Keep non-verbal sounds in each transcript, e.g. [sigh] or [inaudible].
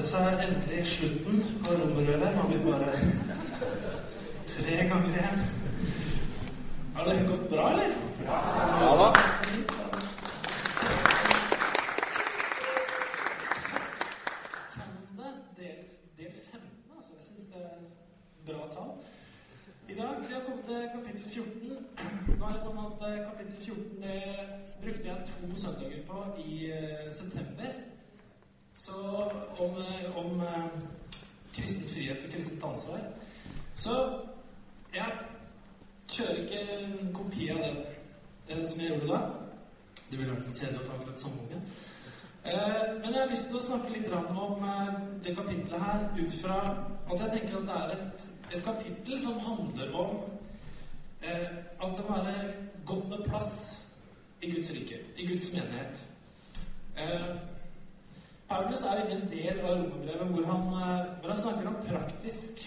nærmer seg endelig slutten på romerbrevet. Man vil bare tre ganger igjen. Har det gått bra, eller? Ja da. Tende, del, del 15. Jeg syns det bra tall. I dag skal jeg komme til kapittel 14. Nå er det sånn at eh, Kapittel 14 det brukte jeg to søndager på i eh, september. Så om, eh, om eh, kristen frihet og kristent ansvar. Så jeg kjører ikke en kopi av den eh, som jeg gjorde da. Det ville vært litt kjedelig å ta akkurat samme om. Eh, Men jeg har lyst til å snakke litt om det kapittelet her ut fra at jeg tenker at det er et, et kapittel som handler om at det må være godt med plass i Guds rike, i Guds menighet. Paulus er jo en del av romerbrevet hvor, eh, hvor han snakker om praktisk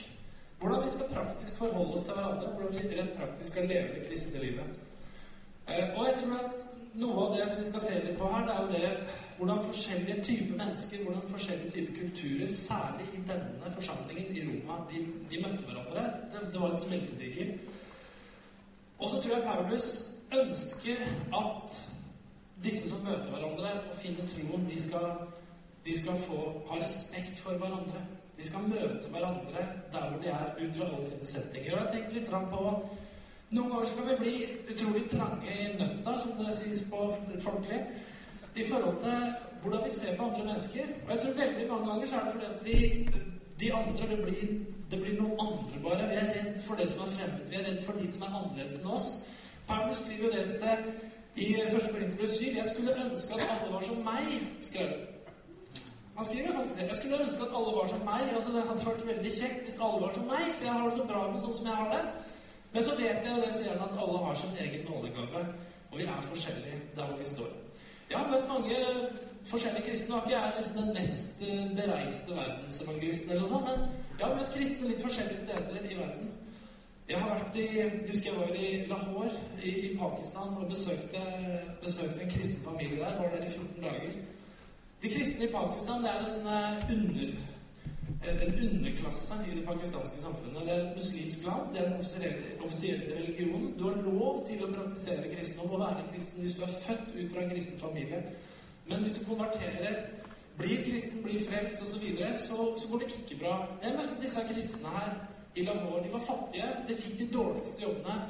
hvordan vi skal praktisk forholde oss til hverandre, hvordan vi rent praktisk skal leve det kristne livet. Eh, Og jeg tror at noe av det som vi skal se litt på her, det er jo det hvordan forskjellige typer mennesker, hvordan forskjellige typer kulturer, særlig i denne forsamlingen i Roma, de, de møtte hverandre. Det, det var en smeltedigel. Og så tror jeg Paulus ønsker at disse som møter hverandre og finner troen, de skal, de skal få ha respekt for hverandre. De skal møte hverandre der hvor de er, ut fra alle sine settinger. Og jeg har tenkt litt grann på noen ganger skal vi bli utrolig trange i nøtta, som det sies på folkelig, i forhold til hvordan vi ser på andre mennesker. Og jeg tror veldig mange ganger så er det fordi at vi de andre, det blir, det blir noen andre bare. Vi er redd for det som er fremmed. Vi er redd for de som er annerledes enn oss. Paulus skriver jo det et sted i 1. Korinterbrev 7 Jeg skulle ønske at alle var som meg, skrev han. Skriver faktisk det. Jeg skulle ønske at alle var som meg. altså Det hadde vært veldig kjekt hvis alle var som meg, for jeg har det så bra med sånn som jeg har det. Men så vet jeg, og det sier han, at alle har sin egen nådegave, og vi er forskjellige der hvor vi står. Jeg har møtt mange forskjellige kristne. jeg er liksom den mest eh, bereiste verdensevangelisten, eller noe sånt, men jeg har møtt kristne litt forskjellige steder i verden. Jeg har vært i, husker jeg var i Lahore i Pakistan og besøkte, besøkte en kristen familie der. Var der i 14 dager. De kristne i Pakistan det er en eh, under en underklasse i det pakistanske samfunnet. Det er et muslimsk land. Det er den offisielle, offisielle religionen. Du har lov til å praktisere kristendom og være kristen hvis du er født ut fra en kristen familie. Men hvis du konverterer, blir kristen, blir frelst osv., så, videre, så så går det ikke bra. Jeg møtte disse kristne her i Lahore. De var fattige. De fikk de dårligste jobbene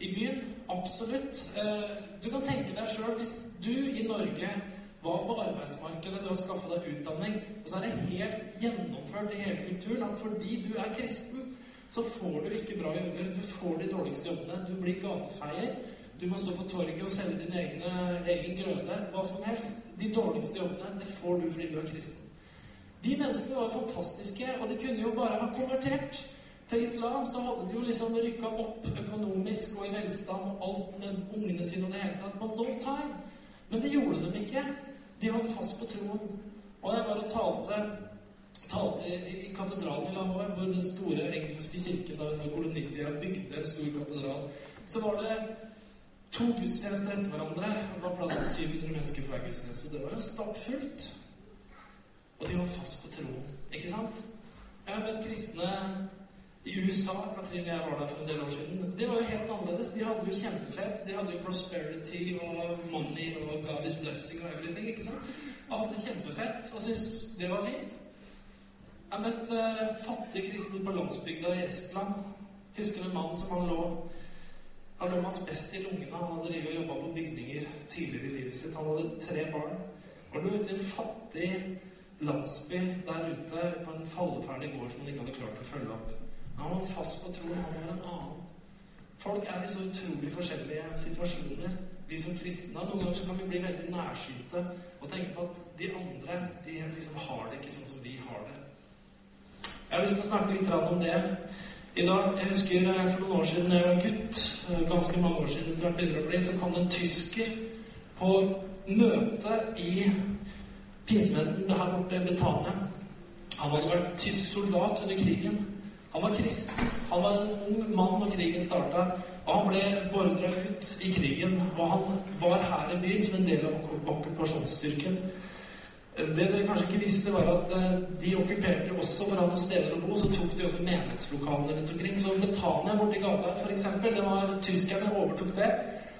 i byen. Absolutt. Eh, du kan tenke deg sjøl, hvis du i Norge var på arbeidsmarkedet, du har skaffe deg utdanning, og så er det helt gjennomført i hele kulturen at fordi du er kristen, så får du ikke bra jobber. Du får de dårligste jobbene. Du blir gatefeier. Du må stå på torget og selge din egne, egen grøde. Hva som helst. De dårligste jobbene, det får du fordi du er kristen. De menneskene var fantastiske, og de kunne jo bare ha konvertert til islam. Så hadde de jo liksom rykka opp økonomisk og i velstand og alt med ungene sine og det hele tatt But no time. Men det gjorde dem ikke. De holdt fast på troen. Og jeg bare talte, talte i katedralen i Lahore, hvor den store engelske kirken da kolonitida bygde en stor katedral, så var det to gudstjenester etter hverandre. Det var plass til 700 mennesker på hver gudstjeneste. Det var jo stappfullt. Og de var fast på troen. Ikke sant? Jeg har møtt kristne i USA. Katrine jeg var der for en del år siden. Det var jo helt annerledes. De hadde jo kjempefett. De hadde jo prosperity og money og Gavis blessing og everything. ikke sant? Alt er kjempefett og syntes det var fint. Jeg møtte møtt uh, fattige kristne på landsbygda i Estland. Husker en mann som han lå han lå asbest i lungene. Han hadde drevet og jobba på bygninger tidligere i livet sitt. Han hadde tre barn. Han lå ute i en fattig landsby der ute på en falleferdig gård som han ikke hadde klart å følge opp. Han holdt fast på troen. Han var en annen. Folk er i så utrolig forskjellige situasjoner. Vi som kristne Noen ganger kan vi bli veldig nærsynte og tenke på at de andre de liksom har det ikke sånn som vi har det. Jeg har lyst til å snakke litt om det i dag. Jeg husker eh, for noen år siden jeg var gutt, eh, ganske mange år siden etter hvert å bli, så kom det en tysker på møte i pinsemenigheten her borte i Betania. Han hadde vært tysk soldat under krigen. Han var kristen. Han var en ung mann når krigen starta. Og han ble beordra ut i krigen. Og han var her i byen som en del av okkupasjonsstyrken. Det dere kanskje ikke visste, var at eh, de okkuperte også for å ha noen steder å bo. Så tok de også menighetslokalene rundt omkring. Så Betania borti gata her, f.eks., det var tyskerne overtok det.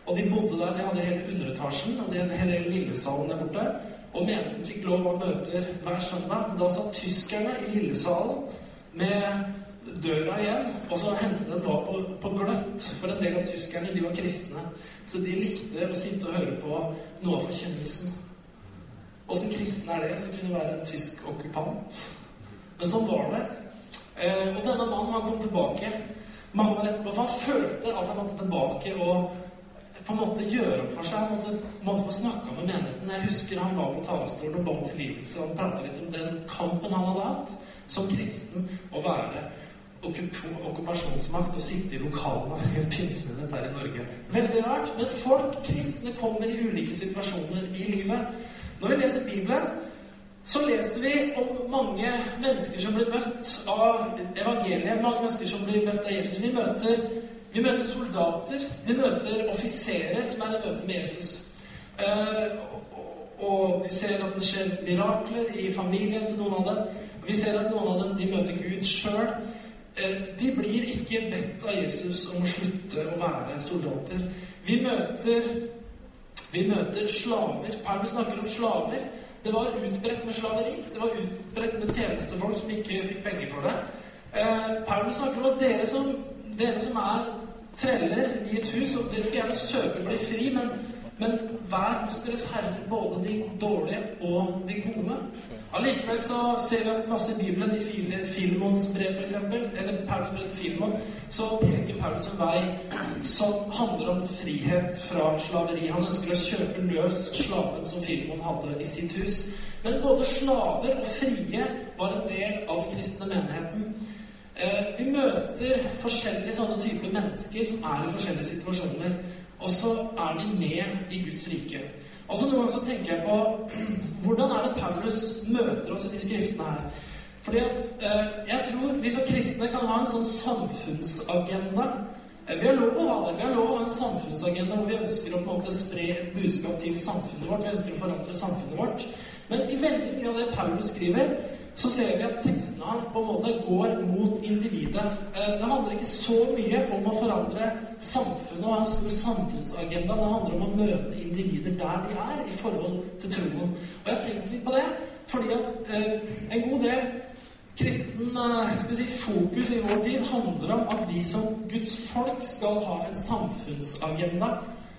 Og de bodde der. De hadde hele underetasjen og de hadde hele lillesalen der borte. Og menigheten fikk lov å møter hver søndag. Da satt tyskerne i lillesalen med døra igjen, og så hentet den da på, på gløtt. For en del av tyskerne de var kristne. Så de likte å sitte og høre på noe av forkynnelsen. Åssen kristen er det som kunne være en tysk okkupant? Men sånn var det. Eh, og denne mannen han kom tilbake mange år etterpå, for han følte at han måtte tilbake og på en måte gjøre opp for seg. Måtte, måtte få snakka med menigheten. Jeg husker han var på talerstolen og ba om tilgivelse. Han prata litt om den kampen han hadde hatt som kristen å være okkupasjonsmakt og sitte i lokalene i en pinsemenighet her i Norge. Veldig rart. Men folk, kristne, kommer i ulike situasjoner i livet. Når vi leser Bibelen, så leser vi om mange mennesker som blir møtt av evangeliet. Mange mennesker som blir møtt av Jesus. Vi møter, vi møter soldater. Vi møter offiserer som er i møte med Jesus. Uh, og vi ser at det skjer mirakler i familien til noen av dem. Vi ser at noen av dem de møter Gud sjøl. Eh, de blir ikke bedt av Jesus om å slutte å være soldater. Vi møter vi møter slaver. Paulus snakker om slaver. Det var utbredt med slaveri. Det var utbredt med tjenestefolk som ikke fikk penger for det. Eh, Paulus snakker om at dere som, dere som er treller i et hus, og dere skal gjerne søke å bli fri, men men vær hos deres Herre, både de dårlige og de gode. Allikevel så ser vi at masse i Bibelen, i Filmons brev f.eks., eller Paulus brev til Filmon, så peker Paulus en vei som handler om frihet fra slaveri. Han ønsker å kjøpe løs slaven som Filmon hadde i sitt hus. Men både slaver og frie var en del av den kristne menigheten. Eh, vi møter forskjellige sånne typer mennesker som er i forskjellige situasjoner. Og så er de med i Guds rike. Og så Noen ganger så tenker jeg på [clears throat] hvordan er det Paulus møter oss i de skriftene her. Fordi at eh, Jeg tror vi som kristne kan ha en sånn samfunnsagenda. Eh, vi har lov å ha det. Vi har lov å ha en samfunnsagenda hvor vi ønsker å på en måte spre et budskap til samfunnet vårt. Vi ønsker å forandre samfunnet vårt. Men i veldig mye av det Paulus skriver, så ser vi at tekstene hans på en måte går mot individet. Eh, det handler ikke så mye om å forandre samfunnet og ha en stor samfunnsagenda. Det handler om å møte individer der de er, i forhold til troen. Og jeg har tenkt litt på det fordi at eh, en god del kristen eh, si, fokus i vår tid handler om at vi som Guds folk skal ha en samfunnsagenda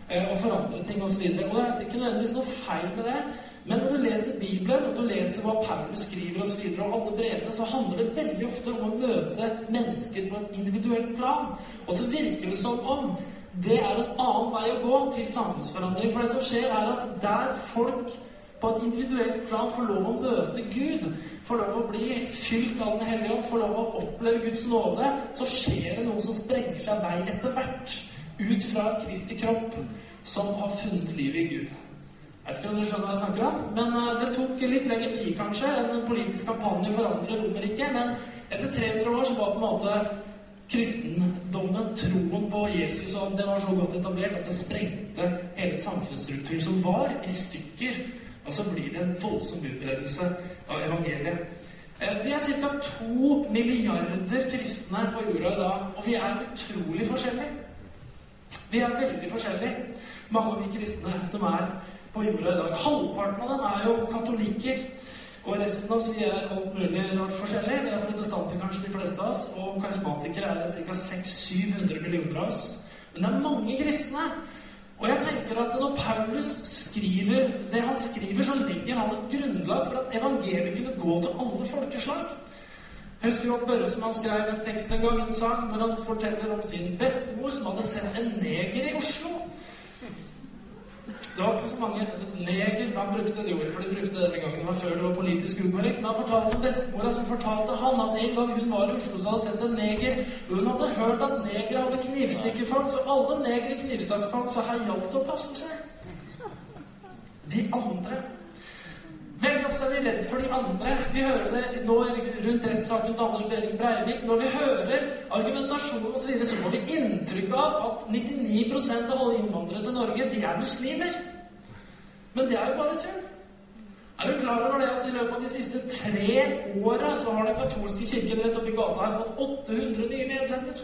og forandre ting osv. Og, så og det er ikke nødvendigvis noe feil med det. Men når du leser Bibelen, og du leser hva Paulus skriver og, så videre, og alle brevene, så handler det veldig ofte om å møte mennesker på et individuelt plan. Og så virker det som om det er en annen vei å gå til samfunnsforandring. For det som skjer, er at der folk på et individuelt plan får lov å møte Gud, får lov å bli fylt av Den hellige ånd, får lov å oppleve Guds nåde, så skjer det noe som sprenger seg vei etter hvert ut fra Kristi kropp, som har funnet livet i Gud. Jeg vet ikke om du skjønner hva jeg snakker om, men uh, det tok litt lengre tid kanskje enn en politisk kampanje forandrer Romerriket. Men etter 300 år så var på en måte kristendommen, troen på Jesus, og det var så godt etablert at det sprengte hele samfunnsstrukturen som var, i stykker. Og så blir det en voldsom utbredelse av evangeliet. Uh, vi er ca. to milliarder kristne på jorda i dag, og vi er utrolig forskjellige. Vi er veldig forskjellige. Mange av de kristne som er på jorda i dag. Halvparten av dem er jo katolikker. Og resten av oss vi er alt mulig rart forskjellig. Vi er protestanter, kanskje de fleste av oss. Og karismatikere er ca. 600-700 millioner av oss. Men det er mange kristne. Og jeg tenker at når Paulus skriver det han skriver, så legger han et grunnlag for at evangeliet kunne gå til alle folkeslag. Jeg husker at Børresen han skrev en tekst en gang, en sang, hvor han forteller om sin bestemor som hadde sett en neger i Oslo. Det var ikke så mange neger Han brukte det ordet, for de brukte det den gangen det var før det var politisk ukorrekt. Men han fortalte bestemora som fortalte han at en gang hun var i Oslo, så hadde sett en neger. Hun hadde hørt at negere hadde knivstikkerfolk, så alle negere knivstakkfang, så her hjalp det å passe seg. De andre Veldig ofte er vi redd for de andre. Vi hører det nå rundt rettssaken til Anders Behring Breivik. Når vi hører argumentasjon osv., så, videre, så får vi inntrykk av at 99% av alle innvandrere til Norge, de er muslimer. Men det er jo bare tull. Er du klar over det at i løpet av de siste tre åra så har den katolske kirken rett oppi gata her fått 800 nye medlemmer?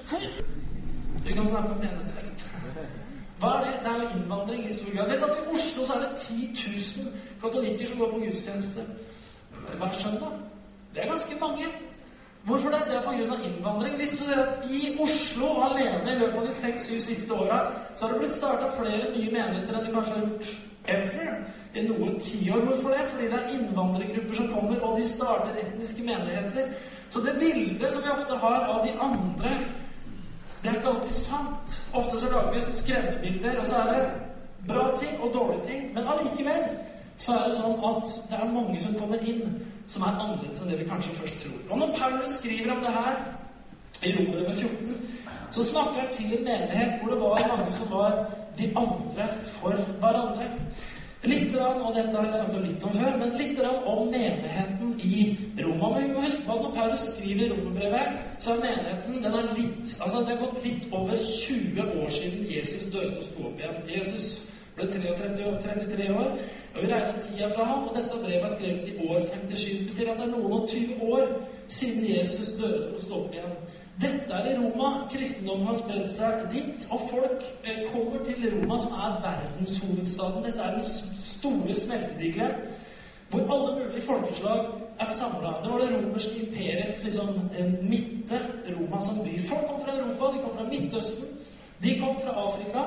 Vi kan snakke om menighetsvekst. Hva er det? Det er jo innvandring i stor grad. Vet at I Oslo så er det 10 000 katolikker som går på gudstjeneste hver søndag. Det er ganske mange. Hvorfor det? Det er pga. innvandring. Visste dere at i Oslo alene i løpet av de seks-syv siste åra så har det blitt starta flere nye menigheter enn det kanskje har gjort ever i noen tiår. Hvorfor det? Fordi det er innvandrergrupper som kommer, og de starter etniske menigheter. Så det bildet som vi ofte har av de andre, det er ikke alltid sant. Ofte så lager vi skremmebilder, og så er det bra ting og dårlige ting. Men allikevel så er det sånn at det er mange som kommer inn, som er annerledes enn det vi kanskje først tror. Og når Paulus skriver om det her i Romerne 14, så snakker han til en menighet hvor det var mange som var de andre for hverandre. Litt, og dette har jeg snakket litt om før, men litt om menigheten i Roma. Men vi må huske på at når Paulus skriver Romerbrevet, så er menigheten den er litt, altså Det har gått litt over 20 år siden Jesus døde og sto opp igjen. Jesus ble 33 år, 33 år, og vi regner tida fra ham. Og dette brevet er skrevet i år 57. Det betyr at det er noen og 20 år siden Jesus døde og sto opp igjen. Dette er i Roma. Kristendommen har spredd seg dit. Og folk eh, kommer til Roma, som er verdenshovedstaden. Dette er den store smeltedigelen hvor alle mulige folkeslag er samla. Det var det romerske imperiets liksom, midte, Roma som by. Folk kom fra Europa, de kom fra Midtøsten, de kom fra Afrika.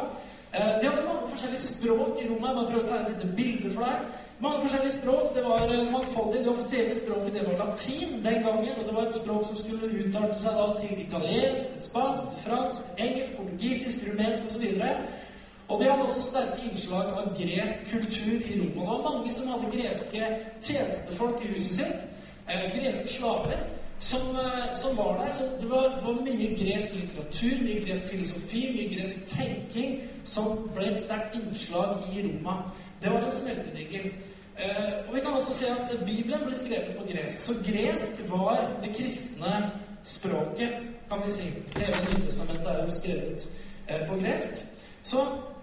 Eh, de hadde mange forskjellige språk i Roma. Jeg bare prøve å tegne et lite bilde for deg. Mange forskjellige språk. Det var eh, mangfoldig. Det offisielle språket det var latin den gangen. Og det var et språk som skulle uttale seg da til italiensk, spansk, fransk, engelsk, portugisisk, rumensk osv. Og de hadde også sterke innslag av gresk kultur i Roma. Det var mange som hadde greske tjenestefolk i huset sitt. Eh, greske slaver. Som, eh, som, var der. Så det var, det var, mye gresk litteratur, mye gresk filosofi, mye gresk tenking som ble et sterkt innslag i Roma. Det var en smeltedigel. Eh, og vi kan også se at Bibelen ble skrevet på gresk. Så gresk var det kristne språket, kan vi si. Hele Nytestamentet er jo skrevet eh, på gresk. Så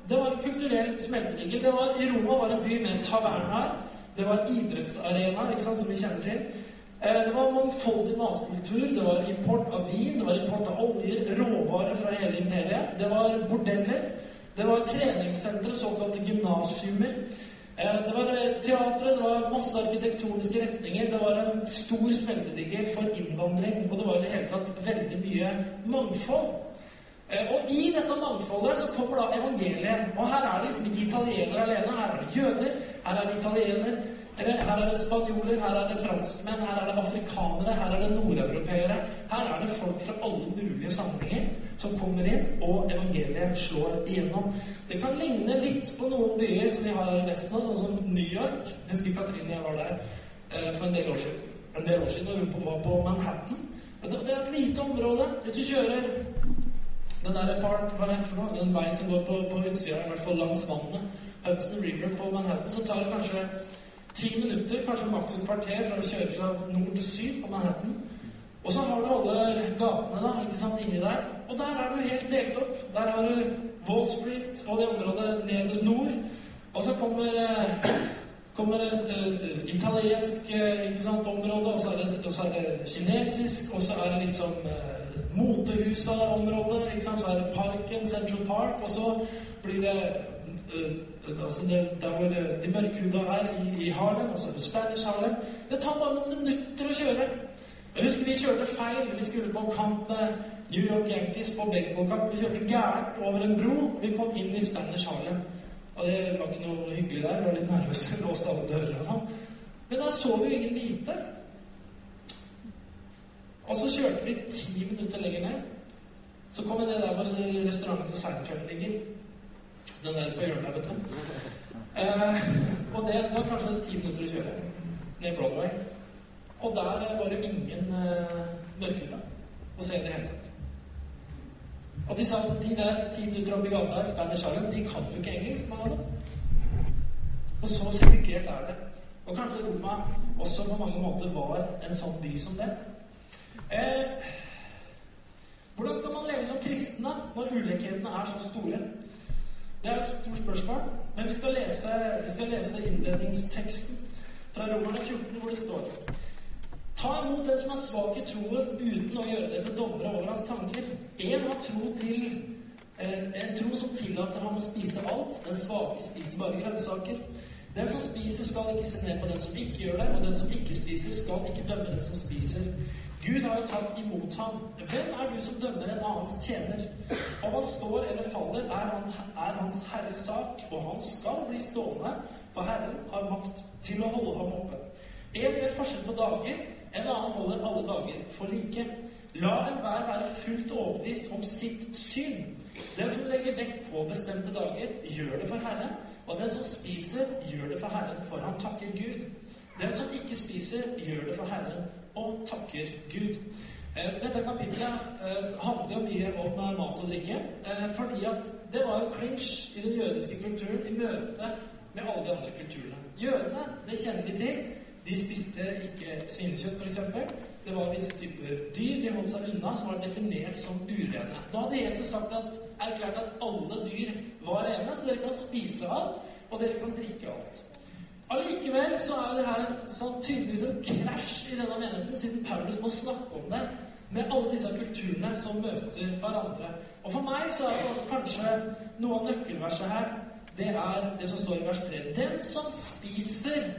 det var en kulturell smeltedigel. Det var, Roma var en by med tavernaer. Det var idrettsarenaer, ikke sant, som vi kjenner til. Eh, det var mangfoldig matkultur. Det var import av vin, det var import av oljer, råvarer fra hele imperiet. Det var bordeller. Det var treningssentre, såkalte gymnasiumer. Eh, det var teatre, teatret, det var masse arkitektoniske retninger. Det var en stor smeltedigel for innvandring. Og det var i det hele tatt veldig mye mangfold. Eh, og i dette mangfoldet så kommer da evangeliet. Og her er det liksom ikke italienere alene. Her er det jøder, her er det italienere, her er det spanjoler, her er det franskmenn, her er det afrikanere, her er det nordeuropeere. Her er det folk fra alle mulige sammenhenger som kommer inn, og evangeliet slår igjennom. Det kan ligne litt på noen byer som vi har i Vesten, sånn som New York. Jeg husker Katrine jeg var der eh, for en del år siden. En del år siden da hun var på Manhattan. Det er et lite område. Hvis du kjører den der part, hva det for noe? Den veien som går på, på utsida, i hvert fall langs vannet, Hudson River på Manhattan, så tar det kanskje ti minutter, kanskje maks et kvarter, for å kjøre fra nord til syd på Manhattan. Og så har du alle gatene da, ikke sant, inni der. Og der er du helt delt opp. Der har du Wall Street og det området nederst nord. Og så kommer, eh, kommer uh, italiensk uh, ikke sant, område, og så, det, og så, er det, kinesisk, og så er det liksom motehusa-området. ikke sant, Så er det parken, Central Park, og så blir det altså det, Der hvor de mørkhuda er i, i Harlem, altså så Spanish Harlem. Det tar bare noen minutter å kjøre. Jeg husker vi kjørte feil. Vi skulle på kamp med New York Yankees på baseballkamp. Vi kjørte gærent over en bro. Vi kom inn i Spanish Harlem. Og det var ikke noe hyggelig der. Vi var litt nervøse. [laughs] Låste alle dører og sånn. Men da så vi jo ingen hvite. Og så kjørte vi ti minutter lenger ned. Så kom vi ned der hvor restauranten til Seinfeld ligger. Den der på hjørnet, vet du. Eh, og det var kanskje ti minutter å kjøre ned Broadway. Og der var det ingen eh, mørkhuda å se i det hele tatt. Og de sa at de der ti minutter oppi gata i Spanish Island, de kan jo ikke engelsk, mange av dem. Og så segregert er det. Og kanskje Roma også på mange måter var en sånn by som det. Eh, hvordan skal man leve som kristne når ulikhetene er så store? Det er et stort spørsmål, men vi skal lese, vi skal lese innledningsteksten fra Romerne 14, hvor det står Ta imot den som er svak i troen, uten å gjøre det til dommere over hans tanker. En har tro til eh, en tro som tillater ham å spise alt. Den svake spiser bare grønnsaker. Den som spiser, skal ikke se ned på den som ikke gjør det, og den som ikke spiser, skal ikke dømme den som spiser. Gud har jo tatt imot ham. Hvem er du som dømmer en annens tjener? Om han står eller faller, er, han, er hans herres sak, og han skal bli stående, for Herren har makt til å holde ham oppe. En gjør forskjell på dager, en annen holder alle dager for like. La enhver være fullt overbevist om sitt syn. Den som legger vekt på bestemte dager, gjør det for Herren, og den som spiser, gjør det for Herren, for han takker Gud. Den som ikke spiser, gjør det for Herren, og takker Gud. Eh, dette kapitlet eh, handler jo mye om eh, mat og drikke. Fordi at det var jo klinsj i den jødiske kulturen i møte med alle de andre kulturene. Jødene, det kjenner vi til. De spiste ikke svinekjøtt, f.eks. Det var visse typer dyr de holdt seg unna, som var definert som urene. Da hadde Jesus sagt at, erklært at alle dyr var rene, så dere kan spise alt, og dere kan drikke alt. Allikevel så er det her en sånn tydeligvis en krasj i denne menigheten, siden Paulus må snakke om det med alle disse kulturene som møter hverandre. Og for meg så er det kanskje noe av nøkkelverset her, det er det som står i vers 3. Den som spiser,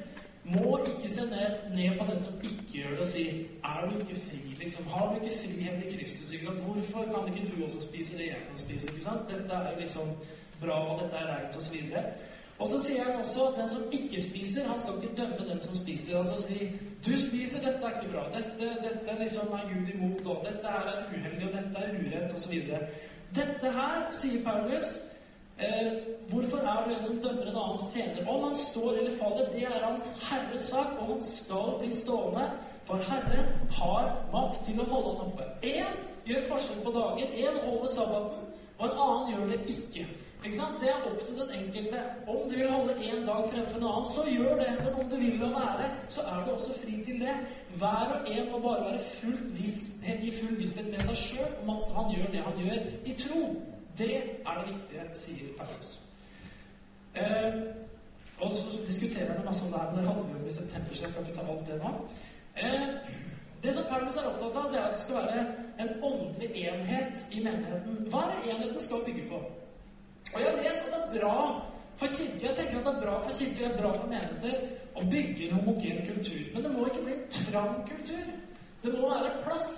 må ikke se ned, ned på den som ikke gjør det, og si Er du ikke fri? liksom? Har du ikke frihet i Kristus? Ikke sant? Hvorfor kan ikke du også spise det jeg kan spise? ikke sant? Dette er liksom bra, og dette er reint, osv. Og så sier han også den som ikke spiser, han skal ikke dømme den som spiser. Altså si 'Du spiser, dette er ikke bra. Dette, dette liksom er Gud imot, og dette er uheldig, og dette er urent', osv. Dette her, sier Paulus, eh, hvorfor er det en som dømmer en annens tjener? Om han står eller faller, det er hans Herres sak, og han skal bli stående. For Herren har makt til å holde han oppe. Én gjør forskjell på dagen, én holder sabbaten, og en annen gjør det ikke. Ikke sant? Det er opp til den enkelte. Om du vil holde én dag fremfor en annen, så gjør det. Men om du vil la være, så er du også fri til det. Hver og en må bare være fullt viss, i full visshet med seg sjøl om at han gjør det han gjør, i tro. Det er det viktige, sier Paulus. Eh, og så diskuterer han masse om det her, men det handler jo i september, så jeg skal ikke ta alt det nå. Eh, det som Paulus er opptatt av, det er at det skal være en åndelig enhet i menigheten. Hva er det enheten skal bygge på? Og jeg vet at det er bra for kirker. Jeg tenker at det er bra for kirker, det er bra for menigheter å bygge en homogen kultur. Men det må ikke bli en trang kultur. Det må være plass.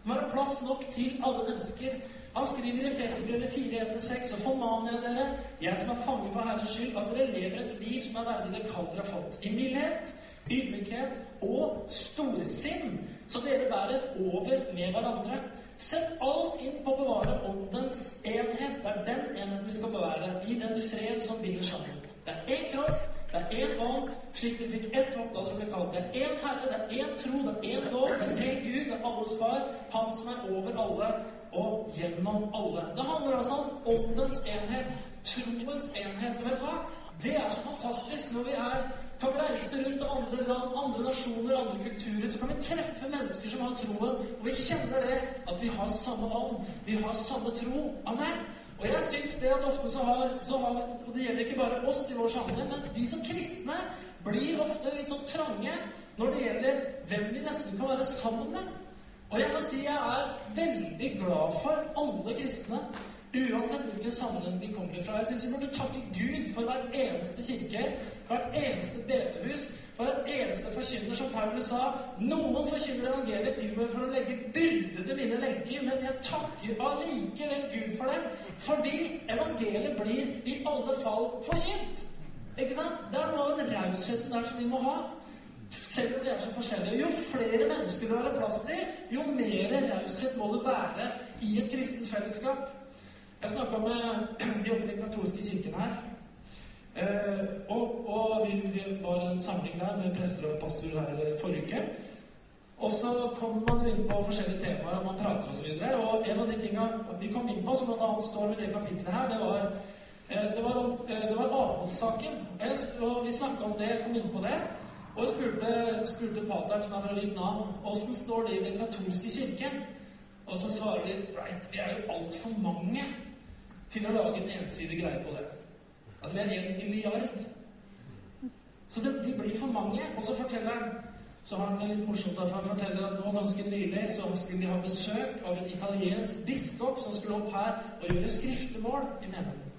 Det må være plass nok til alle mennesker. Han skriver i Feserbrevet 4.1-6.: Og formaner dere, jeg som er fange for Herrens skyld, at dere lever et liv som er verdig det kall dere har fått. I mildhet, ydmykhet og storsinn, så dere bærer over med hverandre. Sett alt inn på å bevare åndens enhet. Det er den enheten vi skal bevare. I den fred som binder sammen. Det er én kropp, det er én ånd, slik dere fikk ett håp da dere ble kalt. Det er én Herre, det er én tro, det er én lov, det er én Gud, det er alles far. Han som er over alle og gjennom alle. Det handler altså om åndens enhet, troens enhet. Og vet du hva? Det er så fantastisk når vi er kan reise rundt til andre land, andre nasjoner, andre kulturer. Så kan vi treffe mennesker som har troen, og vi kjenner det at vi har samme ånd. Vi har samme tro. Amen. Og jeg syns det at ofte så har, så har Og det gjelder ikke bare oss i vår sammenheng, men vi som kristne blir ofte litt sånn trange når det gjelder hvem vi nesten kan være sammen med. Og jeg må si jeg er veldig glad for alle kristne Uansett hvilken sammenheng de kommer fra. Jeg syns vi burde takke Gud for hver eneste kirke, hvert eneste bedehus, for hver eneste forkynner, som Paulus sa. Noen forkynner evangeliet til meg for å legge byrde til mine lenker, men jeg takker allikevel Gud for dem, fordi evangeliet blir i alle fall forkynt. Ikke sant? Det er noe av den rausheten der som vi må ha. Selv om vi er så forskjellige. Jo flere mennesker det er plass til, jo mer raushet må det være i et kristent fellesskap. Jeg snakka med [clears throat] de oppe i den katolske kirken her. Eh, og, og vi, vi, var en samling der med prester og pastor her eh, forrige uke. Og så kom man inn på forskjellige temaer, og man prater osv. Og, så og en av de tinga vi kom inn på, som bl.a. står med det kapitlet her, det var eh, det var, eh, var avholdssaken. Og vi snakka om det, kom inn på det. Og spurte, spurte pateren, som er fra Vietnam, åssen står det i den katolske kirken? Og så svarer de right, vi er jo altfor mange til å lage en ensidig greie på det. Altså, vi er en milliard. Så det, de blir for mange. Og så forteller han så har han det litt morsomt at han forteller at nå ganske nylig så skulle de ha besøk av en italiensk biskop som skulle opp her og gjøre skriftemål i menigheten.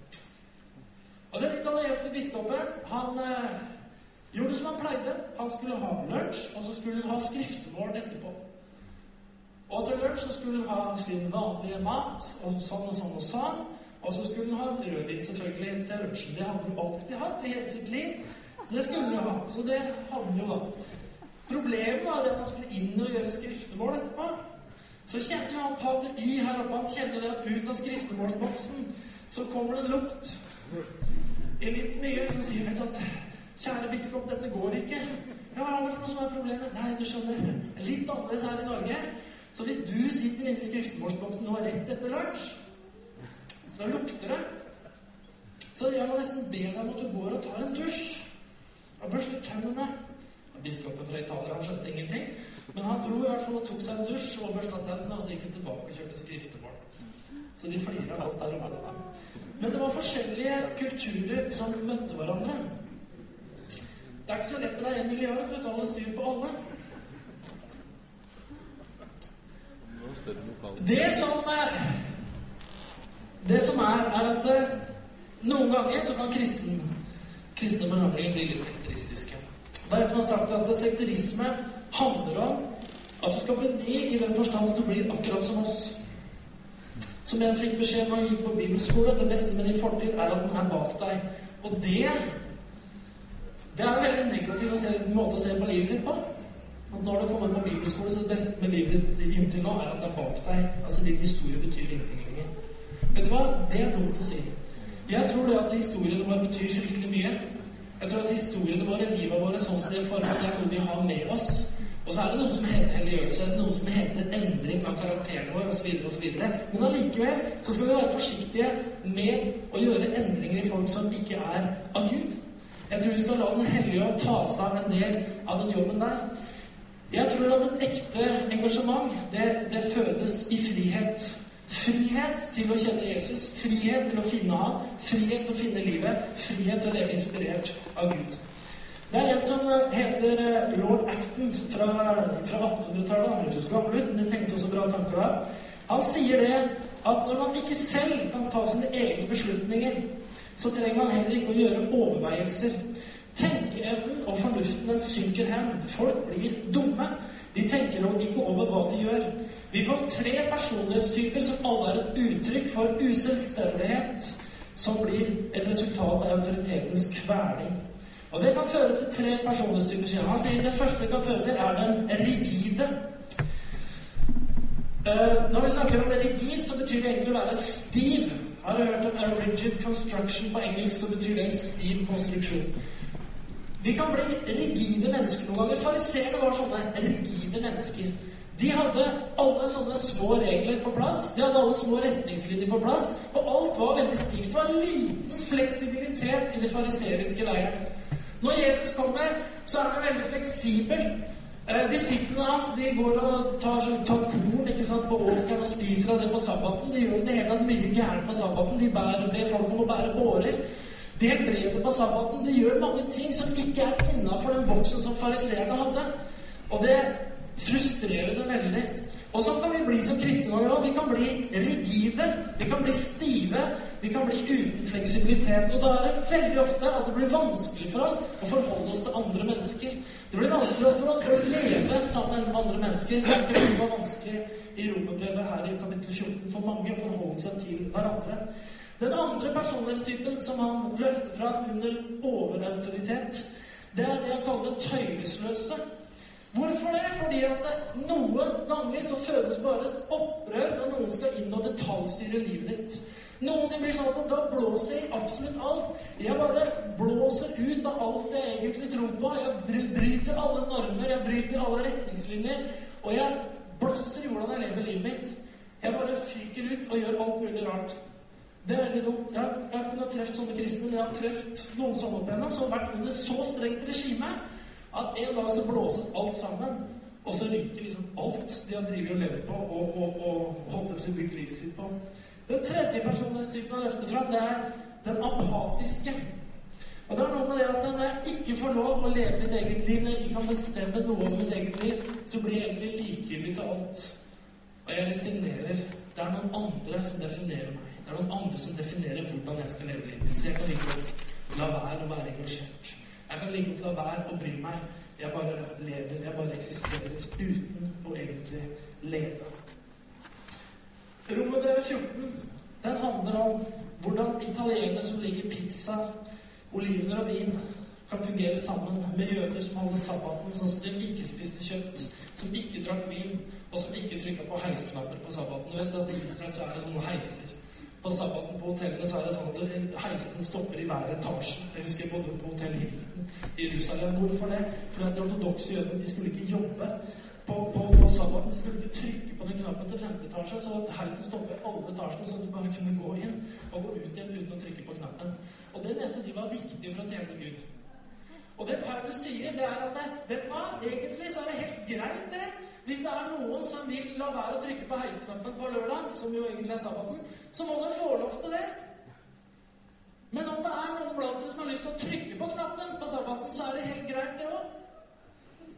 Og den italienske biskopen han eh, gjorde som han pleide. Han skulle ha lunsj, og så skulle han ha skriftemål etterpå. Og til lunsj så skulle han ha sin vanlige mat, og sånn og sånn og sånn. Og så skulle han ha rødvin selvfølgelig til lunsjen. Det hadde jo alltid hatt i hele sitt liv. Så det skulle han ha. Så det hadde han jo da. Problemet var at han skulle inn og gjøre skriftemål etterpå. Så kjenner jo han pater Y her oppe han kjenner det at ut av skriftemålsboksen så kommer det en lukt. I litt mye så sier han at Kjære biskop, dette går ikke. Ja, hva er det for noe som er problemet? Nei, du skjønner, litt annerledes her i Norge. Så hvis du sitter inne i skriftemålsboksen nå rett etter lunsj, så lukter det. Så jeg må nesten be deg om at du går og tar en dusj og børster tennene. Biskopen fra Italia han skjønte ingenting. Men han dro i hvert fall og tok seg en dusj og børsta tennene, og så gikk han tilbake og kjørte skriftemål. Så de flirer alt der oppe. Men det var forskjellige kulturer som møtte hverandre. Det er ikke så lett når det er en milliard vet du, alle styr på alle. Det som er, det som er, er at eh, noen ganger så kan kristen, kristne forsamlinger bli litt sekteristiske. Det er en som har sagt at sekterisme handler om at du skal bli ny i den forstand at du blir akkurat som oss. Som jeg fikk beskjed når jeg gikk på bibelskole, det beste med din fortid er at den er bak deg. Og det det er en veldig negativ måte å se på livet sitt på. At når du kommer på bibelskole, så det beste med livet ditt inntil nå er at det er bak deg. Altså din historie betyr ingenting hva? Det er dumt å si. Jeg tror det at historiene våre betyr fryktelig mye. Jeg tror at historiene våre, livet våre, sånn som det er formet, er noe vi har med oss. Og så er det noe som heter helliggjørelse, noe som heter endring av karakteren vår osv. osv. Men allikevel så skal vi være forsiktige med å gjøre endringer i folk som ikke er av Gud. Jeg tror vi skal la Den hellige ånd ta seg av en del av den jobben der. Jeg tror at et ekte engasjement, det, det fødes i frihet. Frihet til å kjenne Jesus, frihet til å finne ham, frihet til å finne livet, frihet til å leve inspirert av Gud. Det er en som heter eh, lord Acton fra, fra 1800-tallet. Han høres gammel ut, men det tenkte også bra tanker da. Han sier det at når man ikke selv kan ta sine egne beslutninger, så trenger man heller ikke å gjøre overveielser. Tenkeevnen og fornuften den synker hen. Folk blir dumme. De tenker ikke over hva de gjør. Vi får tre personlighetstyper som alle er et uttrykk for uselvstendighet, som blir et resultat av autoritetens kverning. Og det kan føre til tre personlighetstyper. Han sier det første det kan føre til, er den rigide. Uh, når vi snakker om rigid, så betyr det egentlig å være stiv. Har du hørt om a rigid construction på engelsk, så betyr det en stiv konstruksjon. Vi kan bli rigide mennesker noen ganger. Fariseerne var sånne rigide mennesker. De hadde alle sånne små regler på plass. De hadde alle små retningslinjer på plass. Og alt var veldig stivt. Det var liten fleksibilitet i det fariseriske leiren. Når Jesus kommer, så er han veldig fleksibel. Eh, disiplene hans de går og tar, korn ikke sant, på åkeren og spiser av det på sabbaten. De gjør det hele mye gærent på sabbaten. De bærer, ber folk om å bære bårer. De helbreder på sabbaten. De gjør mange ting som ikke er innafor den boksen som fariseerne hadde. Og det frustrerer det veldig. Og sånn kan vi bli som kristne òg. Vi kan bli rigide. Vi kan bli stive. Vi kan bli uten fleksibilitet. Og da er det veldig ofte at det blir vanskelig for oss å forholde oss til andre mennesker. Det blir vanskelig for oss å leve sammen med andre mennesker. Det er ikke var vanskelig i romerbrevet her i kapittel 14 for mange å forholde seg til hverandre. Den andre personlighetstypen som han løfter fram under overautoritet, det er det han kaller tøylesløse. Hvorfor det? Fordi at noen ganger så fødes bare et opprør når noen skal inn og detaljstyre livet ditt. Noen blir sånn at da blåser jeg absolutt alt. Jeg bare blåser ut av alt jeg egentlig tror på. Jeg bryter alle normer, jeg bryter alle retningslinjer. Og jeg blåser i hvordan jeg lever livet mitt. Jeg bare fyker ut og gjør alt mulig rart. Det er veldig dumt. Jeg, jeg ikke truffet sånne kristne, men jeg har truffet noen sånne opp igjennom som har vært under så strengt regime at en dag så blåses alt sammen. Og så ryker liksom alt de har drevet og levd på og, og, og holdt på bygd livet sitt på. Den tredje personlighetstypen jeg løfter fram, det er den apatiske. Og det er noe med det at når jeg ikke får lov å leve mitt eget liv, når jeg ikke kan bestemme noe om mitt eget liv, så blir jeg egentlig likegyldig til alt. Og jeg resignerer. Det er noen andre som definerer meg. Det er noen andre som definerer hvordan jeg skal leve livet. Så jeg kan like la være å være engasjert. Jeg kan like godt la være å bry meg. Jeg bare lever, jeg bare eksisterer uten å egentlig leve. Romerbrevet 14 den handler om hvordan italienere som ligger pizza, olivener og vin, kan fungere sammen med jøder som holder sabbaten, sånn som de ikke spiste kjøtt, som ikke drakk vin, og som ikke trykka på heisknapper på sabbaten. Du vet at I Israel så er det sånne heiser. På sabbaten på hotellene så er det sånn at heisen stopper i hver etasje. Jeg husker jeg bodde på hotell Hilton i Jerusalem. Hvorfor det? Fordi at de ortodokse jødene de skulle ikke jobbe på, på, på sabbaten skulle ikke trykke på den knappen til femte etasje, så at heisen stopper alle etasjene, sånn at du bare kunne gå inn og gå ut igjen uten å trykke på knappen. Og det mente de var viktig for å tjene Gud. Og det Paulus sier, det er at vet du hva? Egentlig så er det helt greit, det. Hvis det er noen som vil la være å trykke på heisknappen på lørdag, som jo egentlig er sabbaten, så må de få lov til det. Men om det er noen blant dere som har lyst til å trykke på knappen på sabbaten, så er det helt greit, det òg.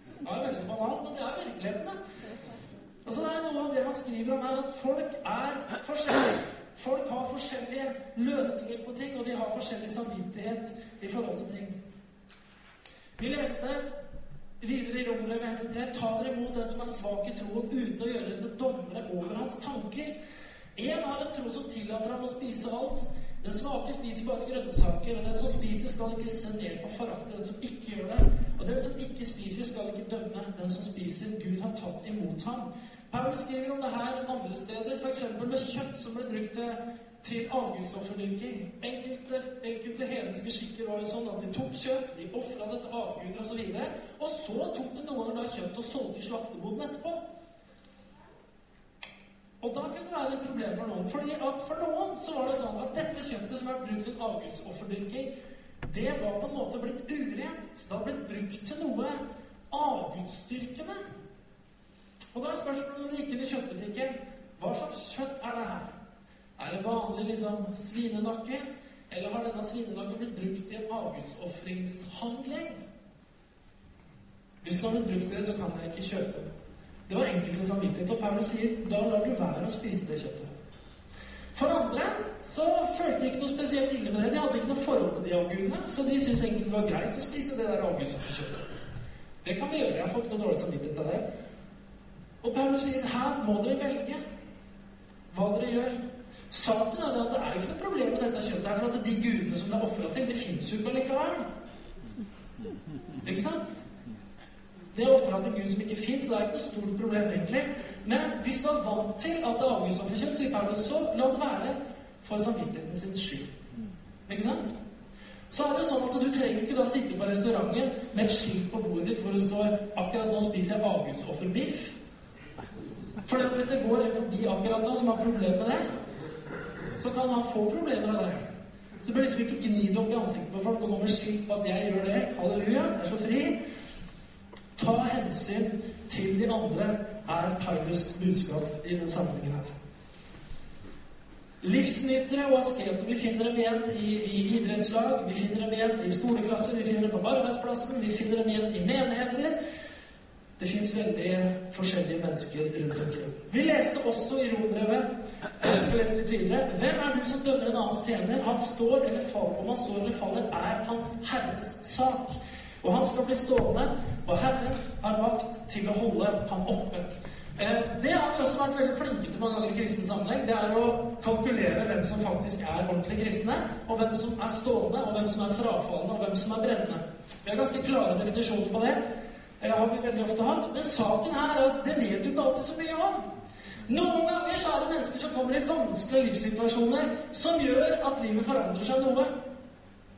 Det er veldig banalt, men det er virkeligheten. Altså, det er Noe av det han skriver om, er at folk er forskjellige. Folk har forskjellige løsninger på ting, og de har forskjellig samvittighet i forhold til ting. Vi leste videre i Rombrevet 1-3.: Ta dere imot den som er svak i troen, uten å gjøre det til dommere over hans tanker. Én har en tro som tillater ham å spise alt. Den svake spiser bare grønnsaker, og den som spiser, skal ikke se ned på forakte den som ikke gjør det. Og den som ikke spiser, skal ikke dømme den som spiser. Gud har tatt imot ham. Paul skriver om det her andre steder, f.eks. med kjøtt som ble brukt til, til avgudsofferdyrking. Enkelte, enkelte hedenske skikker var jo sånn at de tok kjøtt, de ofra det til avguder osv. Og, så og så tok de noen ganger da kjøtt og solgte i slakteboden etterpå. Og da kunne det være et problem for noen. Fordi For noen så var det sånn at dette kjøttet som var brukt til avgudsofferdyrking, det var på en måte blitt urent. Det har blitt brukt til noe avgudsdyrkende. Og da er spørsmålet når du gikk inn i kjøttbutikken hva slags kjøtt er det her? Er det vanlig liksom svinenakke? Eller har denne svinenakken blitt brukt i en avgudsofringshandling? Hvis den har blitt brukt til det, så kan jeg ikke kjøpe det. Var enkelte samvittighet. Og Paulus sier da lar du være å spise det kjøttet. For andre så følte de ikke noe spesielt ille med det. De hadde ikke noe forhold til de avgudene, så de syntes egentlig det var greit å spise det der avgudsofferkjøttet. Det kan vi gjøre. Jeg har fått noe dårlig samvittighet av det. Og Paulus sier her må dere velge hva dere gjør. Saken er at det er jo ikke noe problem med dette kjøttet, her, for at de gudene som det er ofra til, det fins jo ikke allikevel. Ikke sant? Det er ofra til Gud som ikke fins, så det er ikke noe stort problem, egentlig. Men hvis du er vant til at det er avgudsofferkjøtt, sier Paulus, så la det være for samvittigheten sin skyld. Ikke sant? Så er det sånn at du trenger ikke da sitte på restauranten med et skilt på bordet ditt hvor det står 'Akkurat nå spiser jeg avgudsofferbiff'. For hvis det går en forbi akkurat da som har problemer med det, så kan han få problemer av det. Så det bør liksom ikke gni opp i ansiktet på folk og gå med på at 'jeg gjør det'. Halleluja, jeg er så fri. Ta hensyn til de andre, er Paulus budskap i den sammenhengen her. Livsnytere og asketer, vi finner dem igjen i, i, idrettslag, vi finner dem igjen i skoleklasser, vi finner dem på arbeidsplassen, vi finner dem igjen i menigheter. Det fins veldig forskjellige mennesker rundt omkring. Vi leste også i rombrevet jeg skal lese litt videre, Hvem er du som dømmer en annens tjener? Han står eller faller, Om han står eller faller, er Hans Herres sak. Og han skal bli stående, og Herren har makt til å holde ham oppe. Eh, det har vi også vært veldig flinke til mange ganger i kristen sammenheng. Det er å kalkulere hvem som faktisk er ordentlig kristne, og hvem som er stående, og hvem som er frafallende, og hvem som er brennende. Vi har ganske klare definisjoner på det. Eh, har vi veldig ofte hatt. Men saken her er at det vet du ikke alltid så mye om. Noen ganger så er det mennesker som kommer i vanskelige livssituasjoner som gjør at livet forandrer seg noe.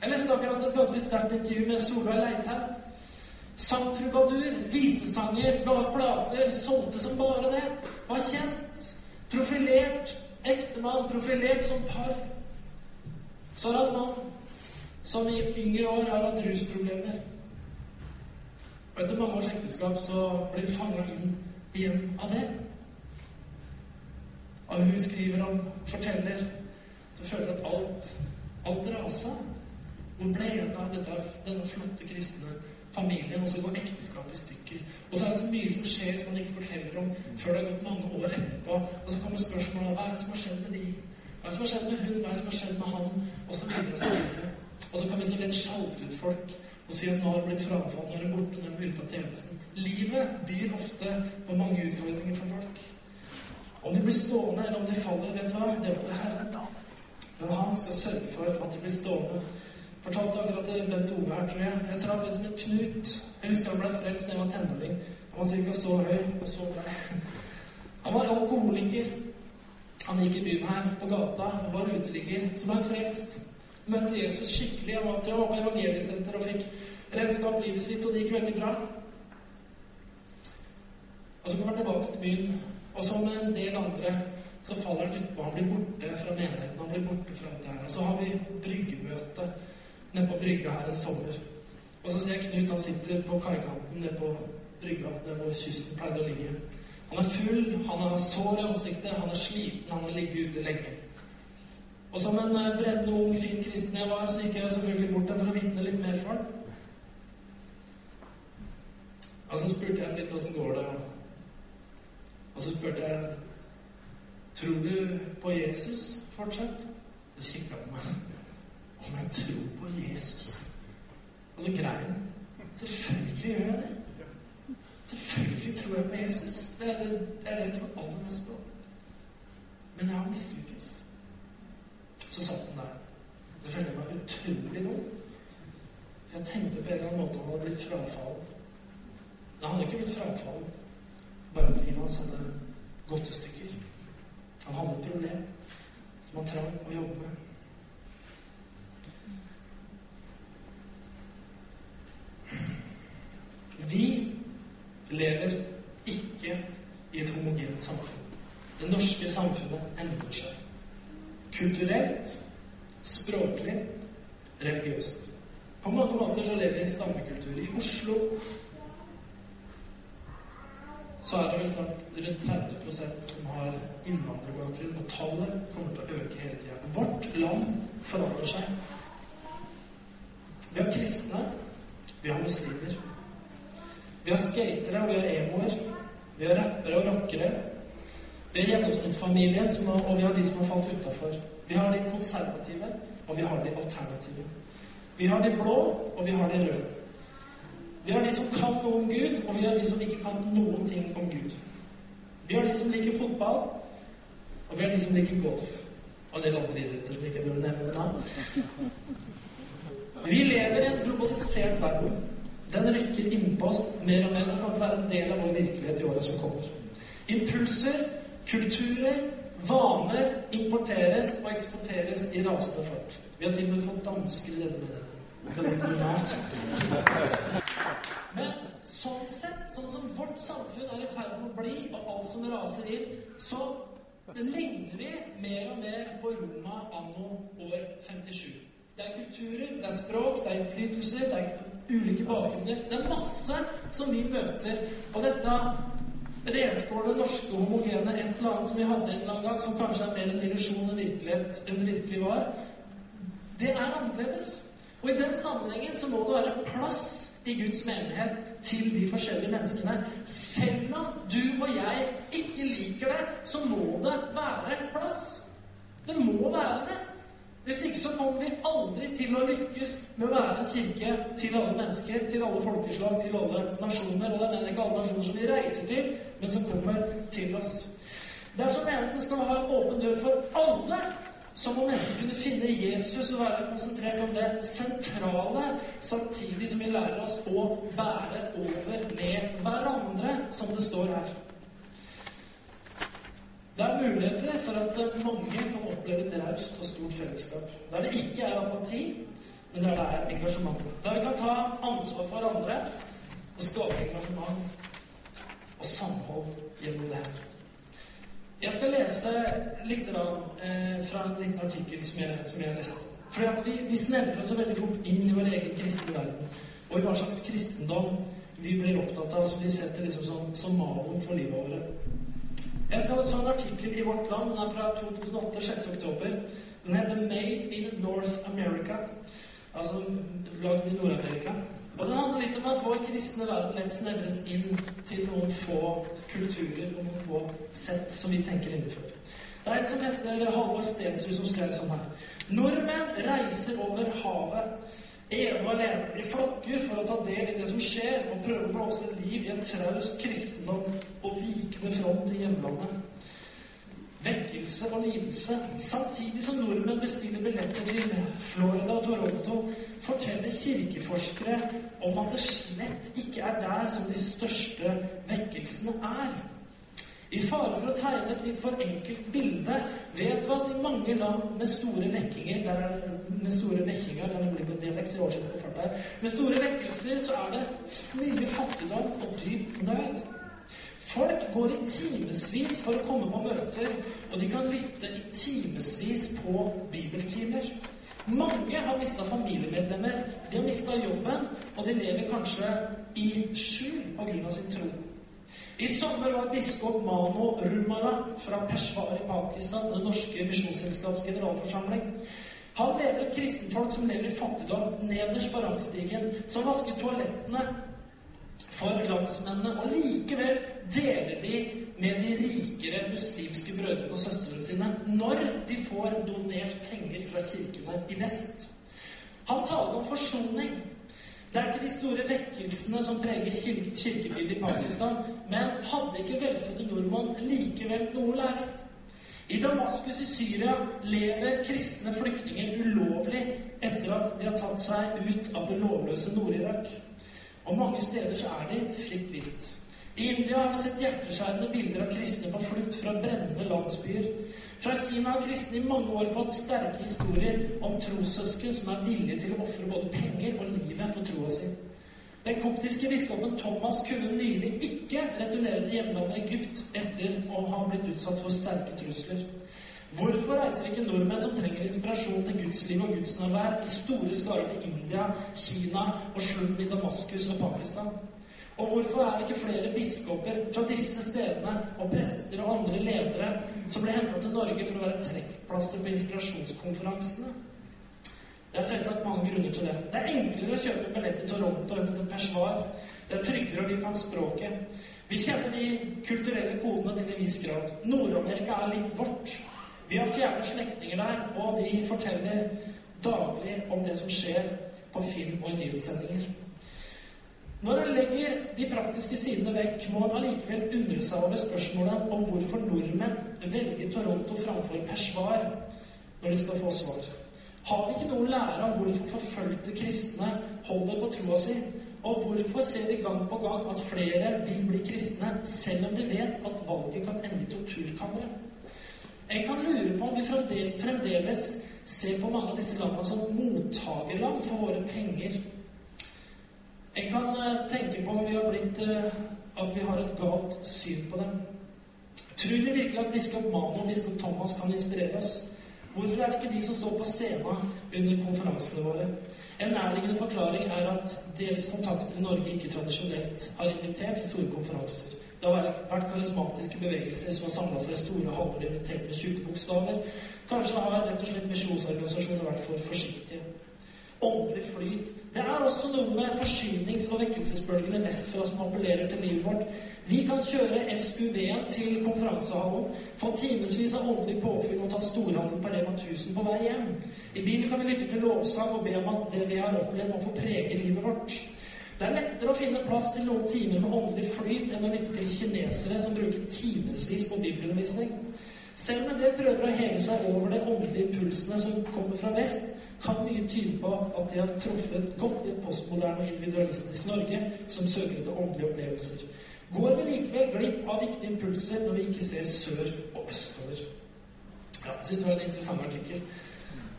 Jeg leste akkurat et ganske sterkt intervju med Solveig Leithaug. Sangtrubadur, visesanger, ga plater, solgte som bare det. Var kjent, profilert, ektemann, profilert som par. Så har en mann som i yngre år har hatt rusproblemer. Og etter mange års ekteskap så blir fanga inn igjen av det. Og hun skriver om, forteller, så føler at alt, alt rasa. Hvor ble det av dette, denne flotte kristne familien? Og så går ekteskapet i stykker. Og så er det så mye som skjer som man ikke forteller om før det har gått mange år etterpå. Og så kommer spørsmålet hva er det som har skjedd med de? Hva er det som har skjedd med hun? Hva er det som har skjedd med han? Og så videre og så videre. Og så kan vi så lett sjalte ut folk og si at nå har blitt frafall, nå er det borte, nå er det ute av tjenesten. Livet byr ofte på mange utfordringer for folk. Om de blir stående, eller om de faller, vet du hva? Det er opp til Herren. Men han skal sørge for at de blir stående. Fortalte akkurat til Bent Ove her, tror jeg. Jeg traff en som het Knut. Jeg husker han ble frelst da jeg var tenåring. Han var ca. så høy og så blei. Han var alkoholiker. Han gikk i byen her, på gata, og var uteligger. Så ble han frelst. Møtte Jesus skikkelig. Han var, på evangeliesenter og fikk renska opp livet sitt, og det gikk veldig bra. Og så kommer han tilbake til byen, og som en del andre så faller han utpå. Han blir borte fra menigheten, han blir borte fra det her. Og så har vi bryggemøte nede på brygga her en sommer. Og så ser jeg Knut, han sitter på kaikanten nede på brygga, der hvor kysten pleide å ligge. Han er full, han har sår i ansiktet, han er sliten, han har ligget ute lenge. Og som en breddende brennende, ung, fin kristen jeg var, så gikk jeg selvfølgelig bort der for å vitne litt mer for ham. Og så spurte jeg litt åssen går det. Og så spurte jeg Tror du på Jesus fortsatt? Så kikka han på meg. [laughs] Om jeg tror på Jesus? Og så grein han. Selvfølgelig gjør jeg det. Selvfølgelig tror jeg på Jesus. Det er det, det, er det jeg tror aller mest på. Men jeg har mislykkes. Så satt han der. Det følte jeg meg utrolig dum. For jeg tenkte på en eller annen måte han hadde blitt frafallen. Men han hadde ikke blitt frafallen. Bare at livet hans hadde gått i stykker. Han hadde et problem som han trang å jobbe med. Vi lever ikke i et homogent samfunn. Det norske samfunnet endrer seg. Kulturelt, språklig, religiøst. På mange måter så lever vi i stammekultur. I Oslo så er det vel sagt rundt 30 som har innvandrerbakgrunn, og tallet kommer til å øke hele tida. Vårt land forandrer seg. Vi har kristne, vi har muslimer. Vi har skatere, og vi har emoer. Vi har rappere og rockere. Vi har gjennomsnittsfamilien, har, og vi har de som har falt utafor. Vi har de konservative, og vi har de alternative. Vi har de blå, og vi har de røde. Vi har de som kan noe om Gud, og vi har de som ikke kan noen ting om Gud. Vi har de som liker fotball, og vi har de som liker golf. Og en del andre idretter som ikke bør nevne navn. Vi lever i en globalisert verden. Den rykker innpå oss mer og mer. Den kan være en del av vår virkelighet i åra som kommer. Impulser, kulturer, vaner importeres og eksporteres i rasende fart. Vi har til og med fått denne menigheten. Men sånn sett, sånn som vårt samfunn er i ferd med å bli, og alt som raser inn, så ligner vi mer og mer på Roma anno år 57. Det er kulturer, det er språk, det er innflytelser, det er ulike bakgrunner. Det er masse som vi møter. Og dette renskårne, norske, homogene et eller annet som vi hadde en eller annen gang, som kanskje er mer en illusjon enn virkelighet enn det virkelig var, det er annerledes. Og i den sammenhengen så må det være plass i Guds menighet til de forskjellige menneskene. Selv om du og jeg ikke liker det, så må det være plass. Det må være det. Hvis ikke så kommer vi aldri til å lykkes med å være en kirke til alle mennesker, til alle folkeslag, til alle nasjoner. Og det mener ikke alle nasjoner som vi reiser til, men som kommer til oss. Dersom menigheten skal ha en åpen dør for alle, så må mennesker kunne finne Jesus og være konsentrert om det sentrale, samtidig som vi lærer oss å bære over med hverandre, som det står her. Det er muligheter for at mange kan oppleve et raust og stort fellesskap. Der det ikke er apati, men der det er engasjement. Der vi kan ta ansvar for andre og skape engasjement og samhold gjennom det. Jeg skal lese litt eh, fra en liten artikkel som jeg, som jeg leste. Fordi at vi, vi snevrer oss veldig fort inn i vår egen kristne verden. Og i hva slags kristendom vi blir opptatt av, som vi setter liksom som, som malen for livet vårt. Jeg skal så en artikkel i Vårt Land. Den er fra 2008, 6. oktober. Den heter 'Made in North America'. altså lagd i Nord-Amerika. Og den handler litt om at vår kristne verden lett snevres inn til noen få kulturer og noen få sett som vi tenker innenfor. Det er en som heter Halvor Stensrud, som skrev sånn her. Nordmenn reiser over havet ene og alene i flokker for å ta del i det som skjer, og prøve å blåse liv i en traust kristendom og vikende front i hjemlandet vekkelse og lidelse. Samtidig som nordmenn bestiller billetter til Florida og Toronto, forteller kirkeforskere om at det slett ikke er der som de største vekkelsene er. I fare for å tegne et litt for enkelt bilde vet vi at i mange land med store vekkinger der er det, med store vekkinger, der det på dialekt, på fart med store vekkelser så er det mye fattigdom og dyp nød. Folk går i timevis for å komme på møter, og de kan lytte i timevis på bibeltimer. Mange har mista familiemedlemmer, de har mista jobben, og de lever kanskje i skjul pga. sin tro. I sommer var biskop Mano Rumala fra Peshwar i Pakistan Det norske misjonsselskaps generalforsamling. Han leder et kristenfolk som lever i fattigdom, nederst på rangstigen, som vasker toalettene for landsmennene, og likevel deler de med de rikere muslimske brødrene og søstrene sine når de får donert penger fra kirkene i vest. Han talte om forsoning. Det er ikke de store vekkelsene som preger kirkebildet i Pakistan, men hadde ikke velfødde nordmenn likevel noe å lære? I Damaskus i Syria lever kristne flyktninger ulovlig etter at de har tatt seg ut av det lovløse Nord-Irak. Og mange steder så er de fritt vilt. I India har vi sett hjerteskjærende bilder av kristne på flukt fra brennende landsbyer. Fra Kina har kristne i mange år fått sterke historier om trossøsken som er villige til å ofre både penger og livet for troa si. Den koptiske biskopen Thomas kunne nylig ikke returnere til hjemlandet Egypt etter å ha blitt utsatt for sterke trusler. Hvorfor reiser ikke nordmenn som trenger inspirasjon til gudsliv og gudsnærvær, i store skarer til India, Kina og slutten i Damaskus og Pakistan? Og hvorfor er det ikke flere biskoper fra disse stedene og prester og andre ledere som ble henta til Norge for å være trekkplasser på inspirasjonskonferansene? Det er selvsagt mange grunner til det. Det er enklere å kjøpe billett til Toronto enn til Peshawar. Det er tryggere, og vi kan språket. Vi kjenner de kulturelle kodene til en viss grad. Nord-Amerika er litt vårt. Vi har fjerne slektninger der, og de forteller daglig om det som skjer på film og i nyhetssendinger. Når en legger de praktiske sidene vekk, må man allikevel undre seg over spørsmålet om hvorfor nordmenn velger Toronto framfor Peshawar når de skal få svar. Har vi ikke noe å lære om hvorfor forfølgte kristne holder på troa si? Og hvorfor ser vi gang på gang at flere vil bli kristne, selv om de vet at valget kan ende i torturkammeret? En kan lure på om vi fremdeles ser på mange av disse landene som mottakerland for våre penger en kan eh, tenke på om vi har blitt eh, at vi har et galt syn på dem. Tror vi virkelig at biskop Mano og biskop Thomas kan inspirere oss? Hvorfor er det ikke de som står på scenen under konferansene våre? En nærliggende forklaring er at deres kontakter i Norge ikke tradisjonelt har invitert store konferanser. Det har vært karismatiske bevegelser som har samla seg i store haller invitert med tjukke bokstaver. Kanskje har rett og slett misjonsorganisasjoner vært for forsiktige åndelig flyt. Det er også noe med forsynings- og vekkelsesbølgene vestfra som appellerer til livet vårt. Vi kan kjøre SUV-en til konferansehallen, få timevis av åndelig påfyll og ta storhandel på Rema 1000 på vei hjem. I bilen kan vi lytte til lovsang og be om at det vi har opplevd, må få prege livet vårt. Det er lettere å finne plass til noen timer med åndelig flyt enn å lytte til kinesere som bruker timevis på bibelundervisning. Selv om en del prøver å heve seg over de åndelige impulsene som kommer fra vest, kan mye tyde på at de har truffet godt i et postmoderne og individualistisk Norge som søker etter åndelige opplevelser. Går vi likevel glipp av viktige impulser når vi ikke ser sør og østover? Ja, jeg det var en interessant artikkel.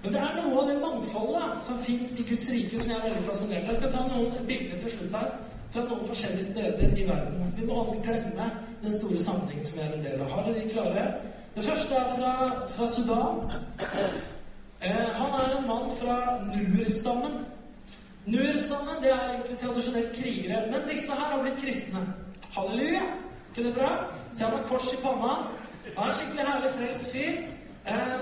Men det er noe av det mangfoldet som fins i Guds rike, som jeg er veldig fascinert Jeg skal ta noen bilder til slutt her fra noen forskjellige steder i verden. Vi må aldri glemme den store sammenhengen som vi er en del av. Har dere de klare? Det første er fra, fra Sudan. Eh, han er en mann fra Nur-stammen. Nur-stammen det er egentlig tradisjonelt krigere, men disse her har blitt kristne. Halleluja! Ikke det bra? Så han har kors i panna. Han er en skikkelig herlig frelst fyr. Eh,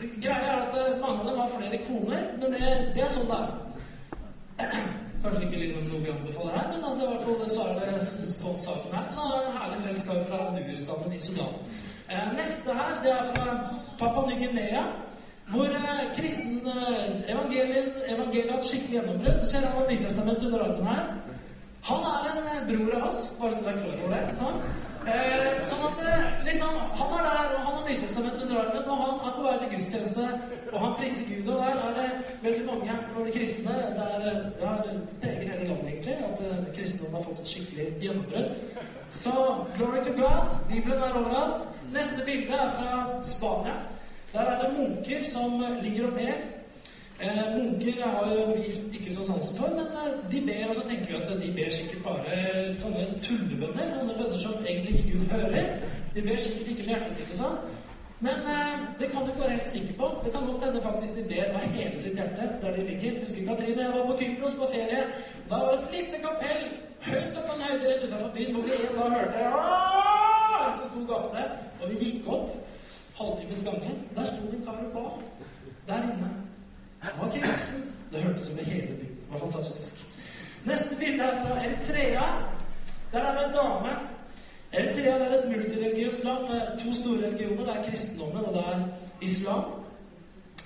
Greia er at eh, mange av dem har flere koner, men det, det er sånn det er. [clears throat] Kanskje ikke liksom noe vi anbefaler her, men altså, i hvert fall så er det sånn saken er. Så er det en herlig fellesskap fra Nuestammen i Sudan. Eh, neste her, det er fra Papa Ny-Guinea. Hvor eh, kristen eh, evangelien, evangeliet har et skikkelig gjennombrudd. Du ser han har Nytestamentet under armen her. Han er en eh, bror av oss, bare så dere er klar over det. Sånn. Eh, sånn at eh, liksom, Han er der, og han har Nytestamentet under armen, og han er på vei til gudstjeneste, og han priser Gud. Og der er det veldig mange av de kristne Det, er, ja, det preger hele landet, egentlig, at eh, kristendommen har fått et skikkelig gjennombrudd. Så glory to God. Bibelen er overalt. Neste bilde er fra Spania. Der er det munker som ligger og ber. Eh, munker har vi ikke så sansen for, men eh, de ber, og så tenker vi at de ber sikkert bare sånne tullebønner. Sånne bønner som egentlig ikke Gud hører. De ber sikkert ikke hjertet sitt og sånn. Men eh, det kan du ikke være helt sikker på. Det kan godt hende faktisk de ber med hele sitt hjerte der de ligger. Husker Katrine jeg var på Kypros på ferie. Da var det et lite kapell høyt oppe på en høyde rett utenfor byen, hvor vi da hørte Aah! Så sto gapte, og vi gikk opp halvtimes gangen. Der sto det en kar og ba. Der inne. Kristen. Det hørtes over hele byen. Det var fantastisk. Neste bilde er fra Eritrea. Der er det en dame. Eritrea er et multireligiøst land med to store religioner. Det er kristendommen, og det er islam.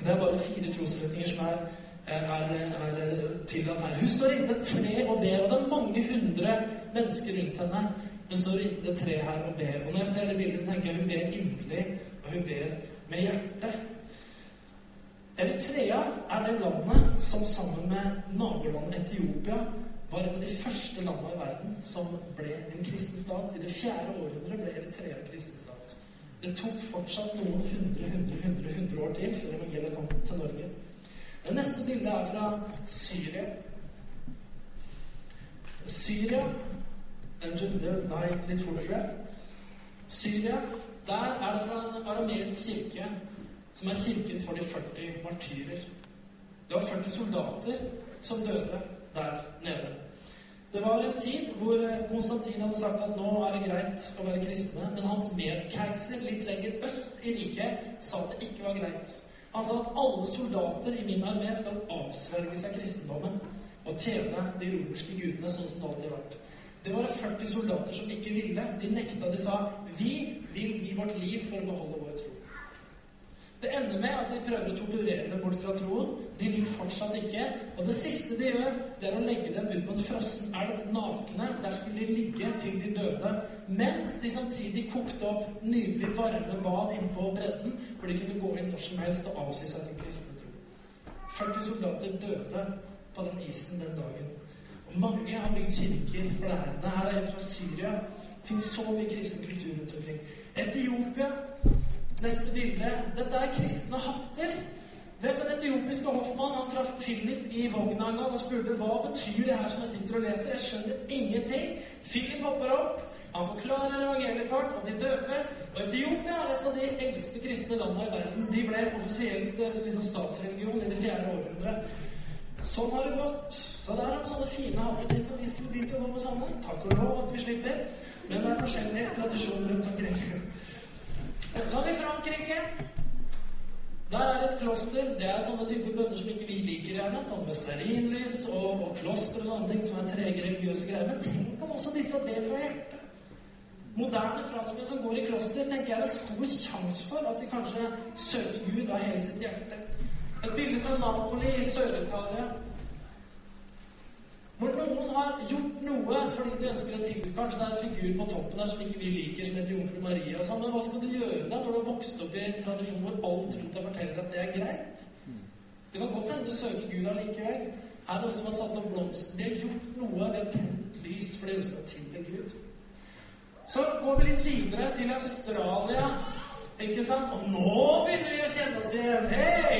Det er bare fire trosretninger som er, er, er, er tillatt her. Hun står inntil tre og ber, og det er mange hundre mennesker rundt henne. Hun står inntil det treet her og ber. Og når jeg ser det bildet, så tenker jeg hun ber inderlig, og hun ber med hjertet. Eritrea er det landet som sammen med nabolandet Etiopia var et av de første landene i verden som ble en kristen stat. I det fjerde århundret ble Eritrea en kristen stat. Det tok fortsatt noen hundre, hundre, hundre, hundre år til før evangeliet kom til Norge. Det neste bildet er fra Syria. Syria Nei, litt fortere. Syria, der er det fra en arameisk kirke som er kirken for de 40 martyrer. Det var 40 soldater som døde der nede. Det var en tid hvor Konstantin hadde sagt at nå er det greit å være kristne, men hans medkeiser litt lenger øst i riket sa at det ikke var greit. Han sa at alle soldater i min armé skal avsverge seg kristendommen og tjene de romerske gudene sånn som det alltid har vært. Det var 40 soldater som ikke ville. De nekta. De sa vi vil gi vårt liv for å beholde vår. Det ender med at de prøver å torturere dem bort fra troen. De vil fortsatt ikke. Og det siste de gjør, det er å legge dem ut på en frossen elv nakne. Der skulle de ligge til de døde. Mens de samtidig kokte opp nydelig varme bad innpå bredden, hvor de kunne gå inn når som helst og avsi seg sin kristne tro. 40 soldater døde på den isen den dagen. Og mange har bygd kirker for det her. Det her er fra Syria. Det finnes så mye kristen kultur rundt omkring. Etiopia Neste bilde. Dette er kristne hatter. Vet Den etiopiske hoffmann han traff Philip i vogna en gang og spurte hva betyr det her som jeg sitter og leser. Jeg skjønner ingenting. Philip hopper opp. Han forklarer evangeliet for ham, og de døpes. Og Etiopia er et av de eldste kristne landene i verden. De ble offisielt liksom, statsreligion i det fjerde århundret. Sånn har det gått. Så der har vi sånne fine hatter. Tenk vi skulle begynt å gå på sånne. Takk og lov at vi slipper. Men det er forskjellige tradisjoner rundt omkring. Så i Frankrike. Der er det et kloster. Det er sånne typer bønner som ikke vi liker gjerne. Sånn med stearinlys og, og kloster og sånne ting som er trege religiøse greier. Men tenk om også disse ber fra hjertet. Moderne franskmenn som går i kloster, tenker jeg er en stor sjanse for at de kanskje søker Gud av hele sitt hjerte. Et bilde fra Napoli i Sør-Italia. Hvor noen har gjort noe fordi de ønsker en ting Kanskje det er en figur på toppen der som ikke vi liker, som heter Jomfru Maria. og sånn, Men hva skal du gjøre da når du har vokst opp i en tradisjon hvor alt rundt deg forteller at det er greit? Det kan godt hende du søker Gud allikevel. Her er det noen som har satt opp blomster. De har gjort noe. De har tent lys for de ønsker å tilbe Gud. Så går vi litt videre til Australia. Ikke sant? Og nå begynner vi å kjenne oss igjen. Hei!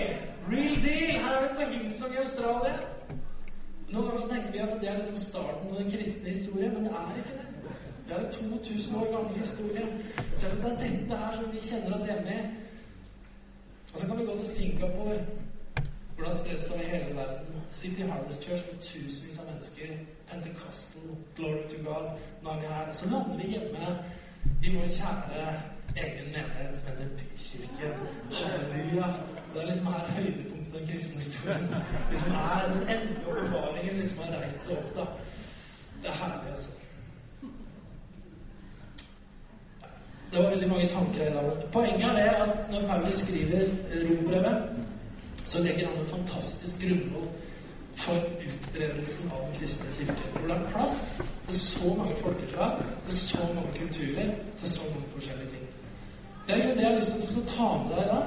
Real deal! Her er vi på Hillsong i Australia. Noen ganger tenker vi at det er liksom starten på den kristne historien, men det er ikke det. Det er en 2000 år gammel historie. Selv om det er dette her som vi kjenner oss hjemme i. Og så kan vi gå til Singapore, hvor det har spredt seg over hele verden. City Harvest Church med tusenvis av mennesker. Pentecostal, glory to God. Nå er vi her. Og så lander vi hjemme i vår kjære egen menighet som heter Bykirken. Halleluja. Det er liksom her høydepunktet i den kristne historien. Liksom er den endelige åpenbaringen liksom har reist seg opp, da. Det er herlig, altså. Det var veldig mange tanker i dag. Poenget er det at når Paulus skriver rombrevet, så legger han en fantastisk grunnvoll for utbredelsen av den kristne kirke. Hvor det er plass til så mange folkeslag, til så mange kulturer, til så mange forskjellige ting. Det er det jeg har lyst til at du skal ta med deg da.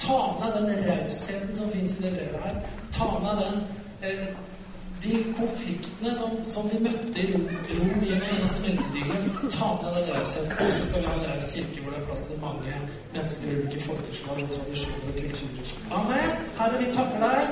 Ta med den rausheten som fins i det brevet her. Ta med den eh, de konfliktene som, som vi møtte i Rom, gjennom smeltedigelen. Ta med den rausheten. Og så skal vi ha en raus kirke hvor det er plass til mange mennesker i ulike folkeslag og tradisjoner og kulturer. Amen. Herre, vi takker deg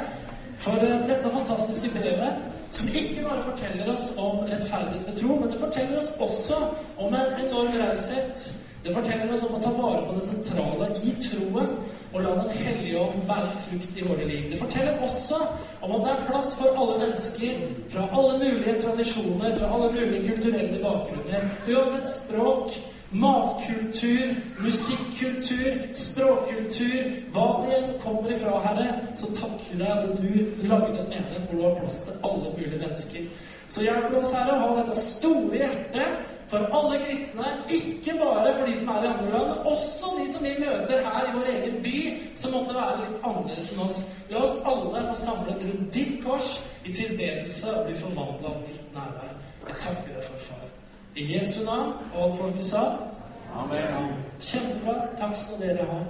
for uh, dette fantastiske brevet. Som ikke bare forteller oss om rettferdighet ved tro, men det forteller oss også om en enorm raushet det forteller oss om å ta vare på det sentrale i troen og la Den hellige ånd bære frukt i våre liv. Det forteller også om at det er plass for alle mennesker fra alle mulige tradisjoner, fra alle mulige kulturelle bakgrunner. Uansett språk, matkultur, musikkultur, språkkultur Hva det enn kommer ifra, Herre, så takker vi deg at du lagde en menighet hvor du har plass til alle mulige mennesker. Så hjelp oss, Herre, å ha dette store hjertet for alle kristne, ikke bare for de som er i andre land, også de som vi møter her i vår egen by, som måtte være litt annerledes enn oss. La oss alle få samlet rundt ditt kors i tilbedelse og bli forvandla av ditt nærvær. Jeg takker deg for, far. I Jesu navn, og alt folket sa Amen. Kjempebra. Takk skal dere ha.